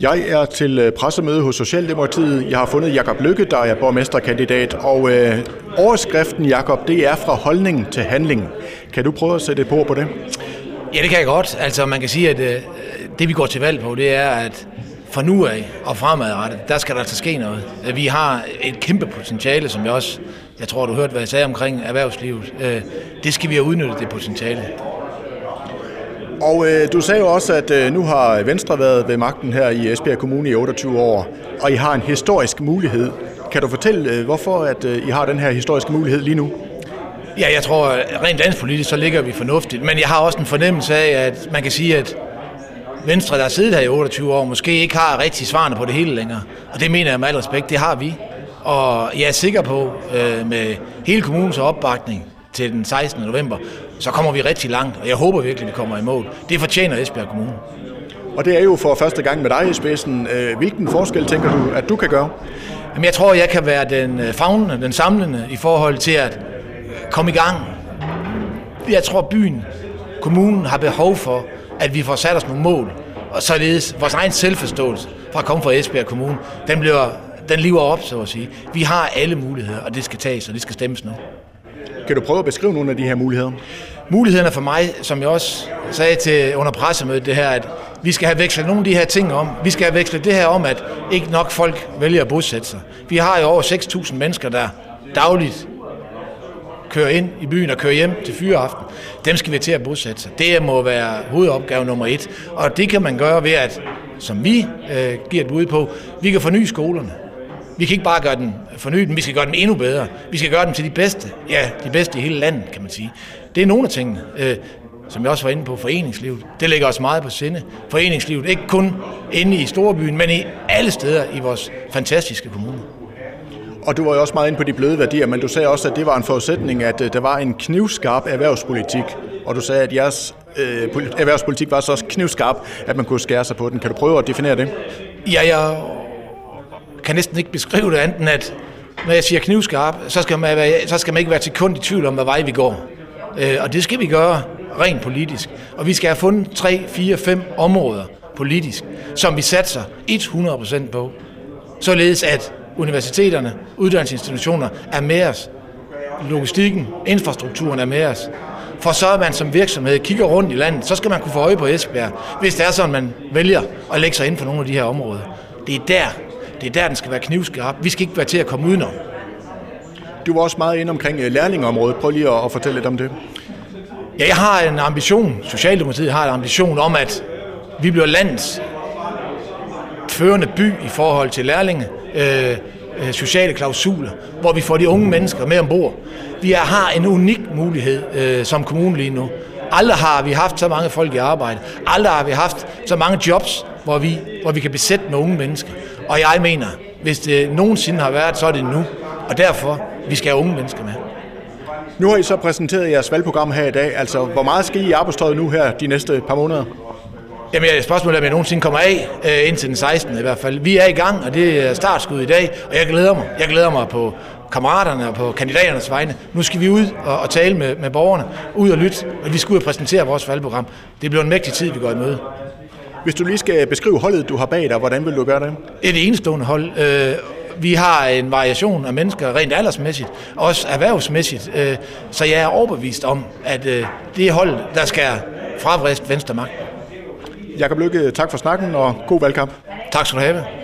Jeg er til øh, pressemøde hos Socialdemokratiet. Jeg har fundet Jakob Lykke, der er borgmesterkandidat, og øh, overskriften, Jakob, det er fra holdning til handling. Kan du prøve at sætte et på på det? Ja, det kan jeg godt. Altså, man kan sige, at øh, det vi går til valg på, det er, at fra nu af og fremadrettet, der skal der altså ske noget. Øh, vi har et kæmpe potentiale, som jeg også, jeg tror, du hørte, hvad jeg sagde omkring erhvervslivet. Øh, det skal vi have udnyttet, det potentiale. Og øh, du sagde jo også, at øh, nu har Venstre været ved magten her i Esbjerg Kommune i 28 år, og I har en historisk mulighed. Kan du fortælle, øh, hvorfor at øh, I har den her historiske mulighed lige nu? Ja, jeg tror, øh, rent landspolitisk, så ligger vi fornuftigt. Men jeg har også en fornemmelse af, at man kan sige, at Venstre, der har siddet her i 28 år, måske ikke har rigtig svarene på det hele længere. Og det mener jeg med al respekt, det har vi. Og jeg er sikker på, øh, med hele kommunens opbakning til den 16. november, så kommer vi rigtig langt, og jeg håber virkelig, vi kommer i mål. Det fortjener Esbjerg Kommune. Og det er jo for første gang med dig i spidsen. Øh, hvilken forskel tænker du, at du kan gøre? Jamen, jeg tror, jeg kan være den øh, fagnende, den samlende i forhold til at komme i gang. Jeg tror, byen, kommunen har behov for, at vi får sat os nogle mål, og således vores egen selvforståelse fra at komme fra Esbjerg Kommune, den, bliver, den lever op, så at sige. Vi har alle muligheder, og det skal tages, og det skal stemmes nu. Kan du prøve at beskrive nogle af de her muligheder? Mulighederne for mig, som jeg også sagde til under pressemødet, det her, at vi skal have vekslet nogle af de her ting om. Vi skal have vekslet det her om, at ikke nok folk vælger at bosætte sig. Vi har jo over 6.000 mennesker, der dagligt kører ind i byen og kører hjem til fyreaften. Dem skal vi til at bosætte sig. Det må være hovedopgave nummer et. Og det kan man gøre ved, at som vi øh, giver et bud på, vi kan forny skolerne. Vi kan ikke bare gøre den forny den, vi skal gøre den endnu bedre. Vi skal gøre den til de bedste, ja, de bedste i hele landet, kan man sige. Det er nogle af tingene, øh, som jeg også var inde på, foreningslivet. Det ligger os meget på sinde. Foreningslivet, ikke kun inde i storbyen, men i alle steder i vores fantastiske kommune. Og du var jo også meget inde på de bløde værdier, men du sagde også, at det var en forudsætning, at øh, der var en knivskarp erhvervspolitik. Og du sagde, at jeres øh, erhvervspolitik var så knivskarp, at man kunne skære sig på den. Kan du prøve at definere det? Ja, jeg kan næsten ikke beskrive det andet, at når jeg siger knivskarp, så skal man, være, så skal man ikke være til kund i tvivl om, hvad vej vi går. Øh, og det skal vi gøre rent politisk. Og vi skal have fundet 3, 4, 5 områder politisk, som vi satser 100% på. Således at universiteterne, uddannelsesinstitutioner er med os. Logistikken, infrastrukturen er med os. For så er man som virksomhed kigger rundt i landet, så skal man kunne få øje på Esbjerg, hvis det er sådan, man vælger at lægge sig ind for nogle af de her områder. Det er der, det er der, den skal være knivskarp. Vi skal ikke være til at komme udenom. Du var også meget inde omkring øh, lærlingeområdet. Prøv lige at, fortælle lidt om det. Ja, jeg har en ambition, Socialdemokratiet har en ambition om, at vi bliver landets førende by i forhold til lærlinge, øh, øh, sociale klausuler, hvor vi får de unge mennesker med ombord. Vi har en unik mulighed øh, som kommune lige nu. Aldrig har vi haft så mange folk i arbejde. Aldrig har vi haft så mange jobs, hvor vi, hvor vi kan besætte med unge mennesker. Og jeg mener, hvis det nogensinde har været, så er det nu. Og derfor, vi skal have unge mennesker med. Nu har I så præsenteret jeres valgprogram her i dag. Altså, hvor meget skal I i arbejdstøjet nu her de næste par måneder? Jamen, spørgsmålet er, om jeg nogensinde kommer af, øh, indtil den 16. i hvert fald. Vi er i gang, og det er startskud i dag, og jeg glæder mig. Jeg glæder mig på kammeraterne og på kandidaternes vegne. Nu skal vi ud og, og tale med, med borgerne, ud og lytte, og vi skal ud og præsentere vores valgprogram. Det bliver en mægtig tid, vi går i møde. Hvis du lige skal beskrive holdet, du har bag dig, hvordan vil du gøre det? Det det enestående hold. Øh, vi har en variation af mennesker, rent aldersmæssigt, også erhvervsmæssigt. Øh, så jeg er overbevist om, at øh, det er hold, der skal fravrist venstre magt. Jakob Lykke, tak for snakken og god valgkamp. Tak skal du have.